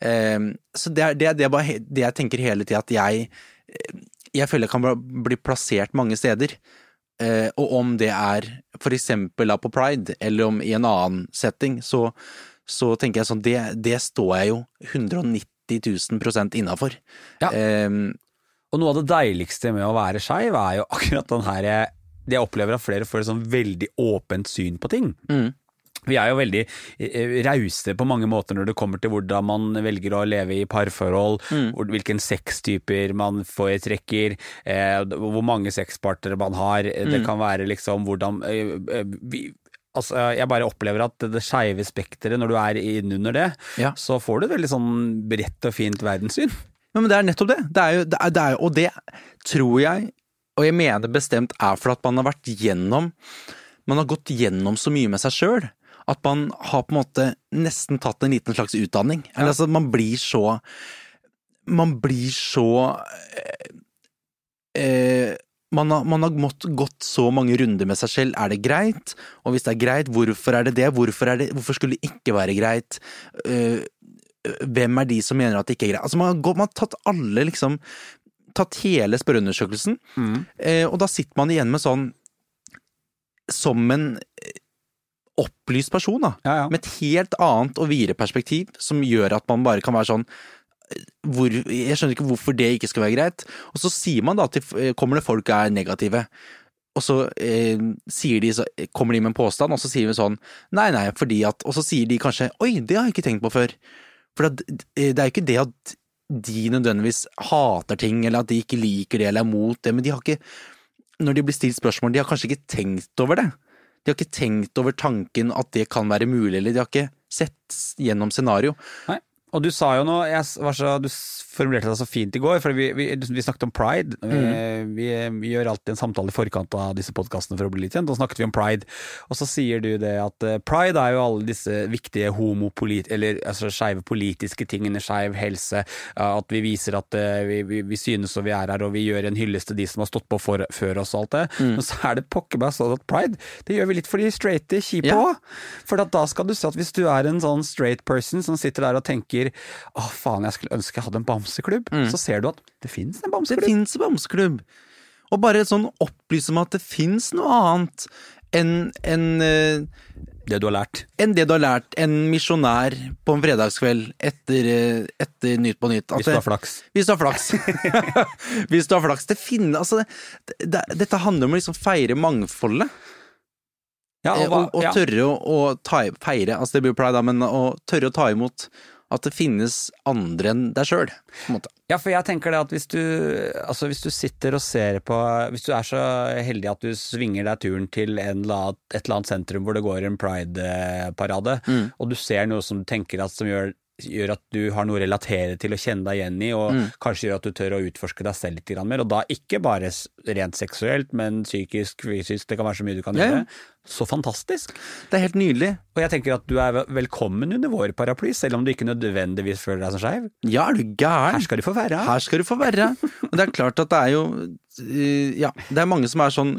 Eh, Så det er det, det, er bare, det jeg tenker hele tida, at jeg eh, Jeg føler jeg kan bli- plassert mange steder. Eh, og om det er for eksempel da på pride, eller om i en annen setting, så, så tenker jeg sånn det, det står jeg jo 190 000 innafor. Ja. Um, Og noe av det deiligste med å være skeiv er jo akkurat den her jeg opplever at flere får et sånn veldig åpent syn på ting. Vi er jo veldig eh, rause på mange måter når det kommer til hvordan man velger å leve i parforhold, mm. hvilken sextyper man foretrekker, eh, hvor mange sexpartnere man har. Det kan være liksom hvordan eh, eh, vi, Altså, jeg bare opplever at det skeive spekteret, når du er innunder det, Ja. så får du et veldig sånn bredt og fint verdenssyn. Ja, men det er nettopp det. det, er jo, det, er, det er, og det tror jeg, og jeg mener bestemt, er for at man har vært gjennom Man har gått gjennom så mye med seg sjøl. At man har på en måte nesten tatt en liten slags utdanning. Eller altså, man blir så Man blir så eh, eh, man har, man har mått, gått så mange runder med seg selv. Er det greit? Og hvis det er greit, hvorfor er det det? Hvorfor, det, hvorfor skulle det ikke være greit? Eh, hvem er de som mener at det ikke er greit? Altså, man, har gått, man har tatt alle, liksom Tatt hele spørreundersøkelsen, eh, og da sitter man igjen med sånn Som en eh, opplyst person, da. Ja, ja. Med et helt annet og videre perspektiv, som gjør at man bare kan være sånn eh, hvor, Jeg skjønner ikke hvorfor det ikke skal være greit. Og så sier man da at kommer det folk er negative. Og så eh, de, så kommer de med en påstand, og så sier vi sånn Nei, nei, fordi at Og så sier de kanskje Oi, det har jeg ikke tenkt på før. For eh, det er jo ikke det at de nødvendigvis hater ting, eller at de ikke liker det eller er mot det, men de har ikke Når de blir stilt spørsmål, de har kanskje ikke tenkt over det. De har ikke tenkt over tanken at det kan være mulig, eller de har ikke sett gjennom scenario. Nei. Og du sa jo noe, jeg var så, du formulerte deg så fint i går, for vi, vi, vi snakket om pride. Eh, Vi, vi gjør alltid en samtale i forkant av disse podkastene for å bli litt kjent, og snakket vi om pride. Og så sier du det at eh, pride er jo alle disse viktige homopolit... Eller altså skeive politiske tingene, skeiv helse, at vi viser at eh, vi, vi, vi synes og vi er her, og vi gjør en hyllest til de som har stått på for, før oss og alt det. Men så er det pokker meg sånn at pride, det gjør vi litt for de straighte kjipe Ja. For da skal du se at hvis du er en sånn straight person som sitter der og tenker å faen, jeg skulle ønske jeg hadde en bamseklubb, så ser du at det fins en Det fins en bamseklubb! Og bare sånn opplyse om at det fins noe annet enn en, uh, Det du har lært. enn det du har lært en misjonær på en fredagskveld etter, eh, etter Nytt på Nytt. At Hvis du har flaks. Hvis du har flaks. Hvis du har flaks. Det finner, altså det, det, Dette handler om å liksom feire mangfoldet. Ja, Eh, og, hva, og, og tørre å, å ta, feire, altså det blir jo pride da, men å tørre å ta imot at det finnes andre enn deg sjøl. ja, for jeg tenker det at hvis du, altså hvis du sitter og ser på Hvis du er så heldig at du svinger deg turen til en eller annet, et eller annet sentrum hvor det går en pride-parade, Mm. og du ser noe som du tenker at som gjør gjør at du har noe å relatere til å kjenne deg igjen i, og Mm. kanskje gjør at du tør å utforske deg selv litt mer. Og da ikke bare rent seksuelt, men psykisk, fysisk, det kan være så mye du kan Ja, ja. gjøre. Så fantastisk! Det er helt nydelig. Og jeg tenker at du er velkommen under vår paraply, selv om du ikke nødvendigvis føler deg som skeiv. Ja, er du gæren? Her skal du få være. Her skal du få være. Og det er klart at det er jo eh, Ja, det er mange som er sånn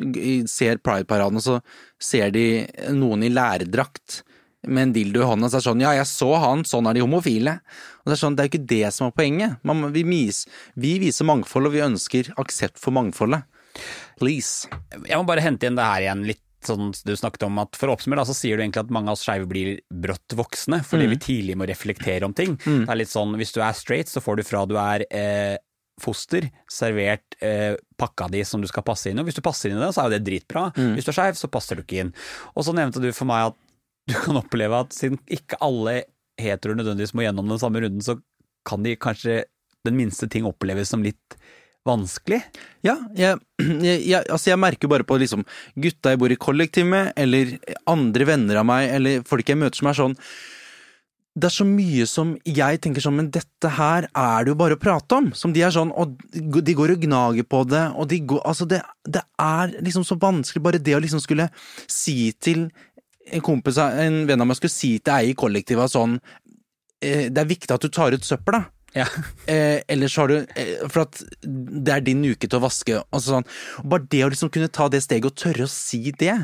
Ser Pride-paraden, og så ser de noen i lærdrakt med en dildo i hånda, så er det sånn Ja, jeg så han, sånn er de homofile. Og det er sånn, det er jo ikke det som er poenget. Man, vi, mis, vi viser mangfold, og vi ønsker aksept for mangfoldet. Please. Jeg må bare hente inn det her igjen litt. Sånn du snakket om at For å oppsummere da, så sier du egentlig at mange av oss skeive blir brått voksne fordi vi tidlig må reflektere om ting. Det er litt sånn, Hvis du er straight, så får du fra du er eh, foster servert eh, pakka di som du skal passe inn i. Og hvis du passer inn i det, så er jo det dritbra. Hvis du er skeiv, så passer du ikke inn. Og så nevnte du for meg at du kan oppleve at siden ikke alle heteroer nødvendigvis må gjennom den samme runden, så kan de kanskje den minste ting oppleves som litt vanskelig. Ja, jeg, jeg, altså jeg merker bare på liksom gutta jeg bor i kollektiv med, eller andre venner av meg, eller folk jeg møter som er sånn Det er så mye som jeg tenker sånn, men dette her er det jo bare å prate om. Som de er sånn, og de går og gnager på det, og de går Altså, det, det er liksom så vanskelig, bare det å liksom skulle si til en kompis, en venn av meg skulle si til ei i kollektivet sånn eh, Det er viktig at du tar ut søppel, da. Ja. Eh, ellers har du eh, For at det er din uke til å vaske. Altså sånn. Bare det å liksom kunne ta det steget og tørre å si det.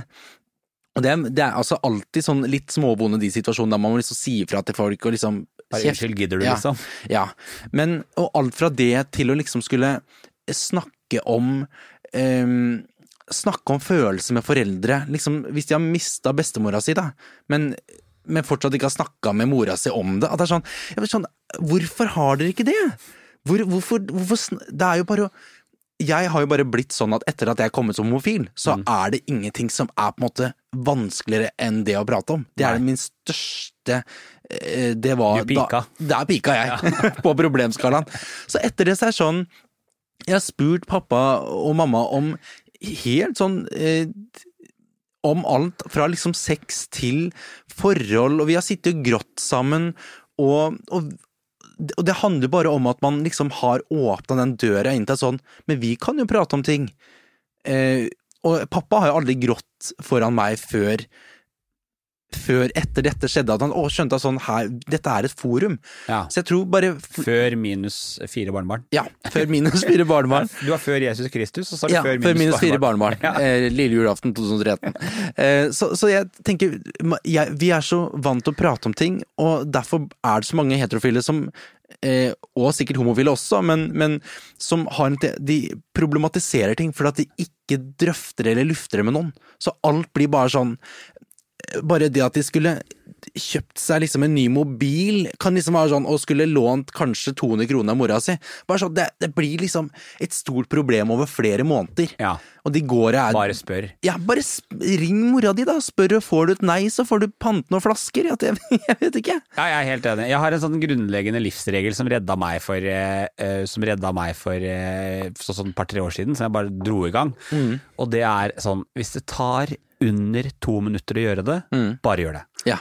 Og det det er altså alltid sånn litt småbonde de situasjonene der man må liksom si ifra til folk og liksom Bare unnskyld, gidder du, Ja. liksom? Ja. Men og alt fra det til å liksom skulle snakke om ehm, Snakke om følelser med foreldre. Liksom, hvis de har mista bestemora si, da, men, men fortsatt ikke har snakka med mora si om det. At det er sånn, vet sånn Hvorfor har dere ikke det? Hvor, hvorfor, hvorfor Det er jo bare å jeg har jo bare blitt sånn at etter at jeg er kommet som homofil, så Mm. er det ingenting som er på en måte vanskeligere enn det å prate om. Det er Nei. min største eh, Det var Du pika. Da, der pika jeg, på problemskalaen. Så etter det så er det sånn Jeg har spurt pappa og mamma om helt sånn eh, om alt fra liksom sex til forhold, og vi har sittet og grått sammen, og, og, og det handler bare om at man liksom har åpna den døra inn til sånn, men vi kan jo prate om ting. Eh, og pappa har jo aldri grått foran meg før før etter dette skjedde, at han å, skjønte at sånn her, dette er et forum. Ja. Så jeg tror bare Før minus fire barnebarn. Ja, før minus fire barnebarn. Du var før Jesus Kristus, og så er du Ja, før før minus, minus fire barnebarn. Eh, lille julaften 2013. Eh, så, så jeg tenker jeg, Vi er så vant til å prate om ting, og derfor er det så mange heterofile som eh, og sikkert homofile også, men, men som har en, de problematiserer ting fordi at de ikke drøfter eller lufter det med noen. Så alt blir bare sånn bare det at de skulle kjøpt seg liksom en ny mobil, kan liksom være sånn, og skulle lånt kanskje 200 kroner av mora si. Bare sånn, det, det blir liksom et stort problem over flere måneder. Ja, Og de går og er bare spør. Ja, bare ring mora di, da. Spør, og får du et nei, så får du pante noen flasker. Det, jeg vet ikke. Ja, jeg er helt enig. Jeg har en sånn grunnleggende livsregel som redda meg for, eh, som redda meg for uh, sånn et par-tre år siden, som jeg bare dro i gang. Mm. Og det er sånn, hvis det tar under to minutter å gjøre det, Mm. bare gjør det. Ja.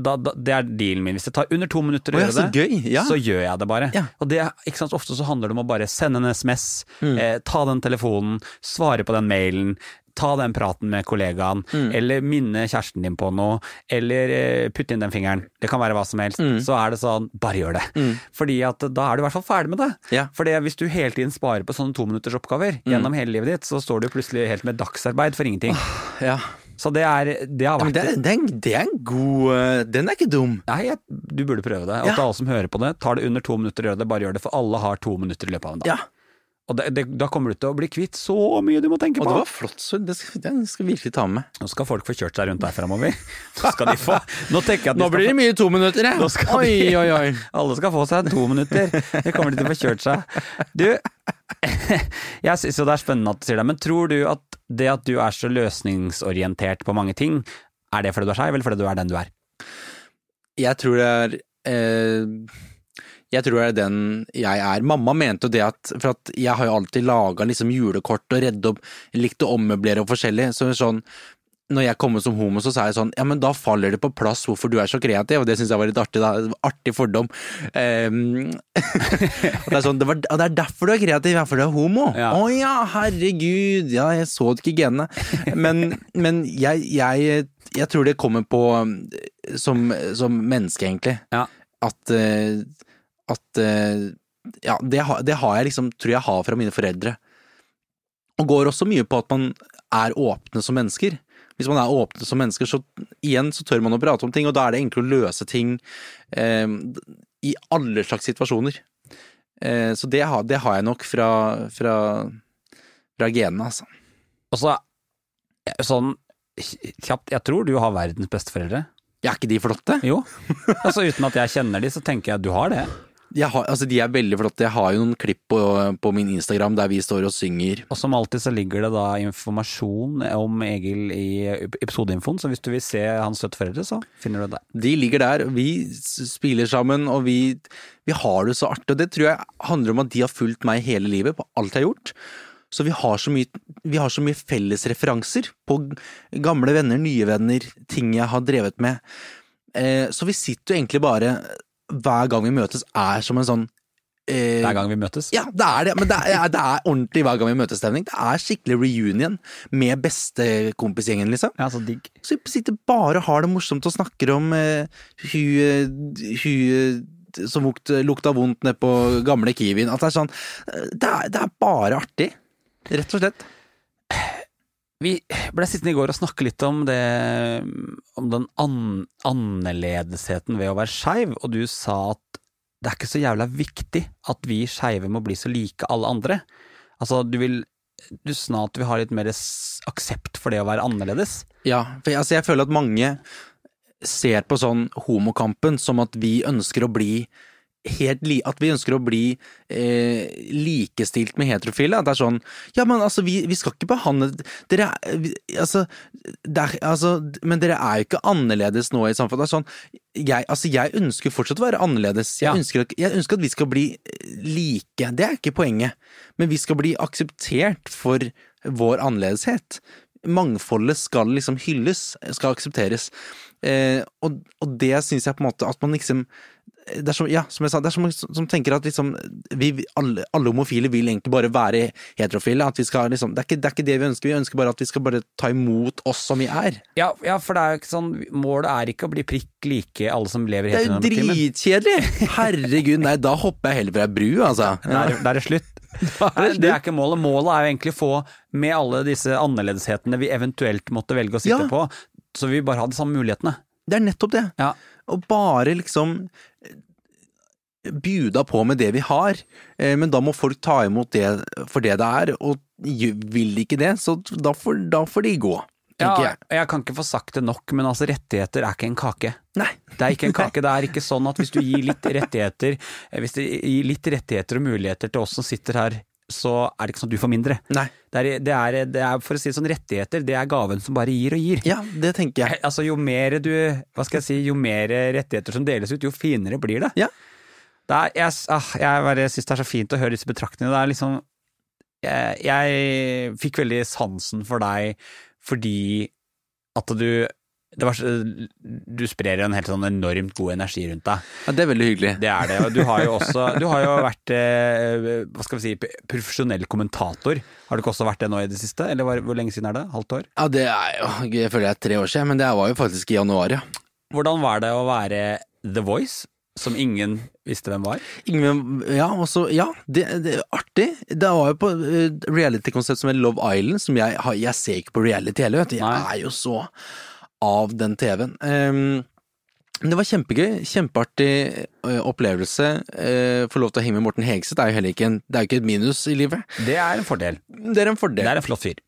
Da, da, det er dealen min. Hvis det tar under to minutter å oh, gjøre så det. Ja. så gjør jeg det bare. Ja. Og det, sant, Ofte så handler det om å bare sende en SMS, Mm. eh, ta den telefonen, svare på den mailen, ta den praten med kollegaen, Mm. eller minne kjæresten din på noe, eller eh, putte inn den fingeren. Det kan være hva som helst. Mm. Så er det sånn, bare gjør det. Fordi at da er du i hvert fall ferdig med det. Ja. For hvis du hele tiden sparer på sånne tominuttersoppgaver Mm. gjennom hele livet ditt, så står du plutselig helt med dagsarbeid for ingenting. ja. Så det, er, det har vært det, det, det er en god eh, Den er ikke dum. Nei, jeg, du burde prøve det. Og Ja. til alle som hører på det, tar det under to minutter å gjøre det, bare gjør det, for alle har to minutter i løpet av en dag. Ja. Og det, det, da kommer du til å bli kvitt så mye du må tenke på. Og det var flott, så det skal, den skal vi virkelig ta med. Nå skal folk få kjørt seg rundt der framover. Nå skal de få Nå jeg de Nå blir det mye to minutter, jeg. Oi, de- oi, oi. alle skal få seg to minutter. Det kommer de til å få kjørt seg. Du, jeg syns jo det er spennende at du sier det, men tror du at det at du er så løsningsorientert på mange ting, er det fordi du er skeiv, eller fordi du er den du er? Jeg tror det er eh, Jeg tror det er den jeg er. Mamma mente jo det at For at jeg har jo alltid laga liksom julekort og redde opp Likt å ommøblere og forskjellig. Så sånn når jeg kom ut som homo, så sa jeg sånn Ja, men da faller det på plass hvorfor du er så kreativ, og det syns jeg var litt artig, da. Artig fordom. Um, det er sånn, det, var, det er derfor du er kreativ, ja, for du er homo. Å Ja. ja. herregud, ja, jeg så det ikke i genene. Men, men jeg, jeg, jeg tror det kommer på um, som, som menneske, egentlig. Ja. At, eh, at eh, Ja, det, har- det har jeg liksom, tror jeg har fra mine foreldre. Og går også mye på at man er åpne som mennesker. Hvis man er åpne som mennesker, så igjen så tør man å prate om ting, og da er det enklere å løse ting eh, i alle slags situasjoner. Eh, så det har, det har jeg nok fra, fra, fra genene, altså. Og så sånn kjapt, jeg tror du har verdens beste foreldre. Ja, er ikke de flotte? Jo. Altså Uten at jeg kjenner de, så tenker jeg at du har det. Jeg har, altså, de er veldig flotte. Jeg har jo noen klipp på, på min Instagram der vi står og synger. Og som alltid så ligger det da informasjon om Egil i episodeinfoen, så hvis du vil se hans støtteforeldre, så finner du det der. De ligger der, vi spiller sammen, og vi, vi har det så artig. Og det tror jeg handler om at de har fulgt meg hele livet på alt jeg har gjort. Så vi har så mye, vi har så mye felles referanser på gamle venner, nye venner, ting jeg har drevet med. Eh, så vi sitter jo egentlig bare, hver gang vi møtes, er som en sånn eh, Hver gang vi møtes. Ja, det er det, men det er, det er ordentlig hver gang vi møtes stemning. Det er skikkelig reunion med bestekompisgjengen, liksom. Ja, så digg. Så vi sitter bare og har det morsomt og snakker om eh, hun, hun som lukta vondt nede på gamle Kiwien. At det er sånn det er, det er bare artig. Rett og slett. Vi ble sittende i går og snakke litt om det Om den an annerledesheten ved å være skeiv, og du sa at det er ikke så jævla viktig at vi skeive må bli så like alle andre. Altså, du vil Du sa at vi har litt mer aksept for det å være annerledes. Ja, for jeg, altså jeg føler at mange ser på sånn homokampen som at vi ønsker å bli helt li at vi ønsker å bli eh, likestilt med heterofile. At det er sånn Ja, men altså, vi, vi skal ikke behandle Dere er altså, det er, altså Men dere er jo ikke annerledes nå i samfunnet. Det er sånn jeg, altså, jeg ønsker fortsatt å være annerledes. Jeg, Ja. ønsker, jeg ønsker at vi skal bli like. Det er ikke poenget. Men vi skal bli akseptert for vår annerledeshet. Mangfoldet skal liksom hylles, skal aksepteres. Eh, og, og det syns jeg på en måte at man liksom det er som, ja, som jeg sa, det er som, som tenker at liksom, vi, alle, alle homofile vil egentlig bare være heterofile. At vi skal liksom, det, er ikke, det er ikke det vi ønsker, vi ønsker bare at vi skal bare ta imot oss som vi er. Ja, ja, for det er jo ikke sånn Målet er ikke å bli prikk like alle som lever Det er jo dritkjedelig! Herregud, nei, da hopper jeg heller fra ei bru, altså. Da er, da er det slutt. Nei, det er ikke målet. Målet er jo egentlig å få med alle disse annerledeshetene vi eventuelt måtte velge å sitte Ja. på, så vi bare har de samme mulighetene. Det er nettopp det. Ja. Og bare liksom eh, bjuda på med det vi har, eh, men da må folk ta imot det for det det er, og vil de ikke det, så da får, da får de gå, Ja, jeg. jeg kan ikke få sagt det nok, men altså rettigheter er ikke en kake. Nei. Det er ikke en kake. Det er ikke sånn at hvis du gir litt rettigheter eh, Hvis du gir litt rettigheter og muligheter til oss som sitter her, så er det ikke sånn at du får mindre. Nei. Det er, det er, det er for å si det sånn, rettigheter, det er gaven som bare gir og gir. Ja, det tenker jeg. Altså, jo mer du Hva skal jeg si, jo mer rettigheter som deles ut, jo finere blir det. Ja. Det er, jeg ah, jeg bare syns det er så fint å høre disse betraktningene. Det er liksom jeg, jeg fikk veldig sansen for deg fordi at du var, Du sprer en helt sånn enormt god energi rundt deg. Ja, det er veldig hyggelig. Det er det. Og du har jo også Du har jo vært eh, hva skal vi si, profesjonell kommentator. Har du ikke også vært det nå i det siste? Eller hvor, hvor lenge siden er det? Halvt år? Ja, det er jo Jeg føler det er tre år siden, men det var jo faktisk i januar, ja. Hvordan var det å være The Voice, som ingen visste hvem var? Ingen, ja, også, ja det, det artig. Det var jo på uh, reality-konsept som het Love Island, som jeg Jeg ser ikke på reality heller, vet du. Jeg Nei. er jo så av den TV-en. Um, det var kjempegøy. Kjempeartig uh, opplevelse. Uh, Få lov til å henge med Morten Hegseth er jo heller ikke en, det er jo ikke et minus i livet. Det er en fordel. Det er en fordel. Det er en flott fyr.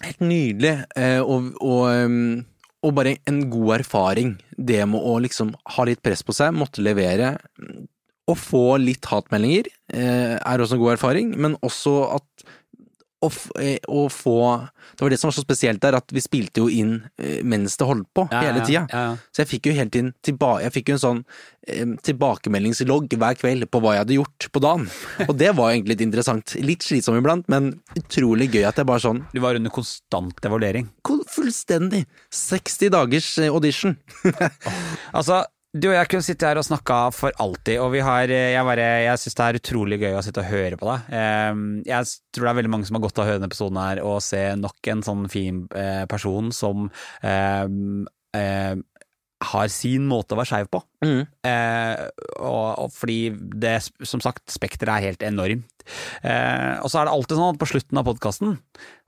Helt nydelig, eh, og, og, um, og bare en god erfaring. Det med å liksom ha litt press på seg, måtte levere. Å få litt hatmeldinger eh, er også en god erfaring, men også at å, eh, å få Det var det som var så spesielt der, at vi spilte jo inn eh, mens det holdt på, hele tida. Ja, ja. Så jeg fikk jo hele tiden tilba jeg fikk jo en sånn eh, tilbakemeldingslogg hver kveld på hva jeg hadde gjort på dagen. Og det var egentlig litt interessant. Litt slitsom iblant, men utrolig gøy at jeg bare sånn Du var under konstant evaluering. Fullstendig. 60 dagers eh, audition. Altså, du og jeg kunne sitte her og snakka for alltid, og vi har eh, Jeg, bare, jeg syns det er utrolig gøy å sitte og høre på deg. Eh, Jeg tror det er veldig mange som har godt av å høre denne episoden her og se nok en sånn fin eh, person som eh, eh, har sin måte å være skeiv på. Mm. Eh, og, og fordi det, som sagt, spekteret er helt enormt. Eh, og så er det alltid sånn at på slutten av podkasten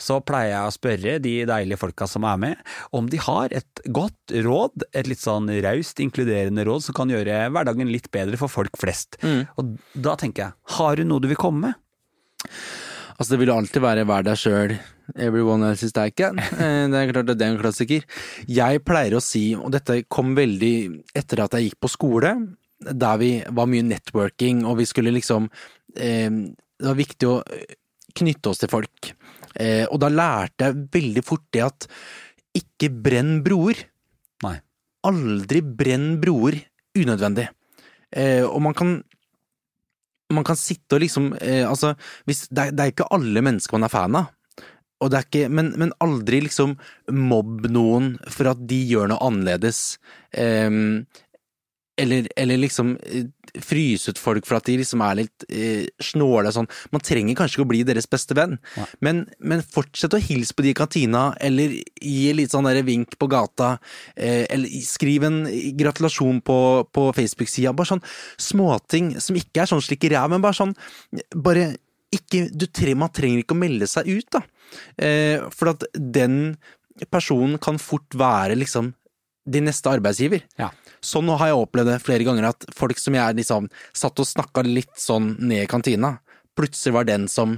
så pleier jeg å spørre de deilige folka som er med, om de har et godt råd, et litt sånn raust, inkluderende råd som kan gjøre hverdagen litt bedre for folk flest. Mm. Og da tenker jeg, har du noe du vil komme med? Altså, det vil alltid være vær deg sjøl, everyone else is taken. Eh, Det er klart at det er en klassiker. Jeg pleier å si, og dette kom veldig etter at jeg gikk på skole, der vi var mye networking, og vi skulle liksom eh, Det var viktig å eh, knytte oss til folk. Eh, og da lærte jeg veldig fort det at ikke brenn broer. Nei. Aldri brenn broer unødvendig. Eh, og man kan man kan sitte og liksom eh, Altså, hvis, det, er, det er ikke alle mennesker man er fan av. Og det er ikke, men, men aldri liksom mobb noen for at de gjør noe annerledes. Ehm, eller, eller liksom fryset fryse ut folk for at de liksom er litt eh, snåle og sånn. Man trenger kanskje ikke å bli deres beste venn, men, men fortsett å hilse på de i kantina, eller gi litt sånn der vink på gata, eh, eller skriv en gratulasjon på, på Facebook-sida. Bare sånn småting som ikke er sånn slik i ræv, men bare sånn Bare ikke du tre, Man trenger ikke å melde seg ut, da. Eh, for at den personen kan fort være liksom din neste arbeidsgiver. Ja. Sånn har jeg opplevd det flere ganger, at folk som jeg liksom satt og snakka litt sånn ned i kantina, plutselig var den som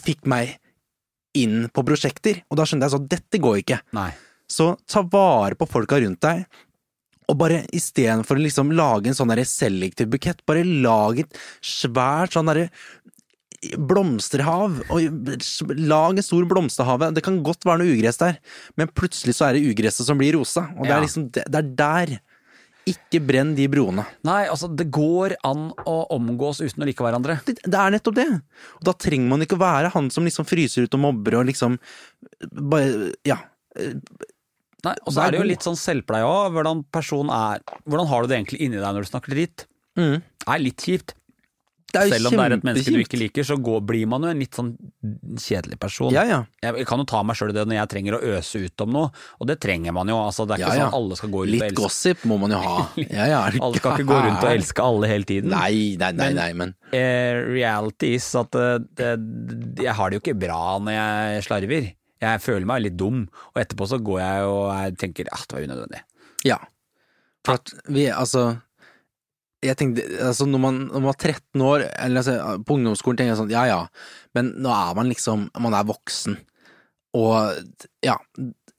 fikk meg inn på prosjekter. Og da skjønte jeg sånn, dette går ikke. Nei. Så ta vare på folka rundt deg, Og bare istedenfor å liksom lage en sånn selektiv bukett, bare lag et svært sånn derre blomsterhav. Og lag en stor blomsterhave. Det kan godt være noe ugress der, men plutselig så er det ugresset som blir rosa. Og det Ja. er liksom det, det er der. Ikke brenn de broene. Nei, altså, det går an å omgås uten å like hverandre. Det, det er nettopp det. Og da trenger man ikke å være han som liksom fryser ut og mobber og liksom bare Ja. Nei, og så er det jo litt sånn selvpleie òg. Hvordan personen er Hvordan har du det egentlig inni deg når du snakker dritt? Mm. Det er litt kjipt. Selv om det er et menneske du ikke liker, så går, blir man jo en litt sånn kjedelig person. Ja, ja. Jeg kan jo ta meg sjøl i det når jeg trenger å øse ut om noe, og det trenger man jo. Altså, det er ikke ja. sånn alle skal gå rundt Litt og elske gossip må man jo ha. Ja, ja, Alle skal ikke gå rundt og elske alle hele tiden. Nei, nei, nei, nei, men Eh, reality is at eh, jeg har det jo ikke bra når jeg slarver. Jeg føler meg litt dum, og etterpå så går jeg og jeg tenker at det var unødvendig. Ja. For at vi, altså Jeg tenkte, altså når man, når man var 13 år, eller altså, på ungdomsskolen tenker jeg sånn, ja ja, men nå er man liksom, man er voksen. Og ja,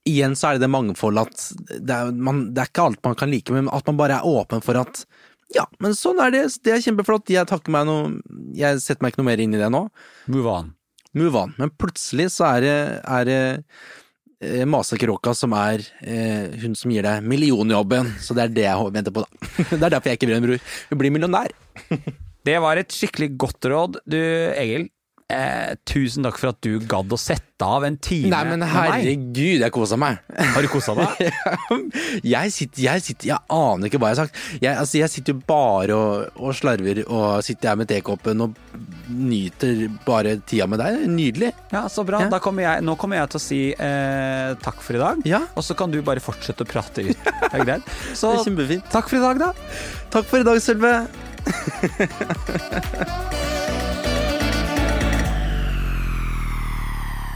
igjen så er det det mangfoldet at det er, man, det er ikke alt man kan like, men at man bare er åpen for at ja, men sånn er det, det er kjempeflott, jeg takker meg noe, jeg setter meg ikke noe mer inn i det nå. Move on. Move on. Men plutselig så er det, er det eh, Masekråka som er eh, hun som gir deg millionjobben, så det er det jeg venter på, da. det er derfor jeg ikke blir en bror. Hun blir millionær. Det var et skikkelig godt råd. Du, Egil, eh, tusen takk for at du gadd å sette av en time Nei, men herregud, jeg kosa meg. Har du kosa deg? jeg sitter, jeg sitter, jeg aner ikke hva jeg har sagt. Jeg, altså, jeg sitter jo bare og, og slarver, og sitter her med tekoppen og nyter bare tida med deg. Nydelig. Ja, så bra. Ja. Da kommer jeg, nå kommer jeg til å si eh, takk for i dag, Ja. og så kan du bare fortsette å prate ut. Det er greit. Så Det er takk for i dag, da. Takk for i dag, Sølve.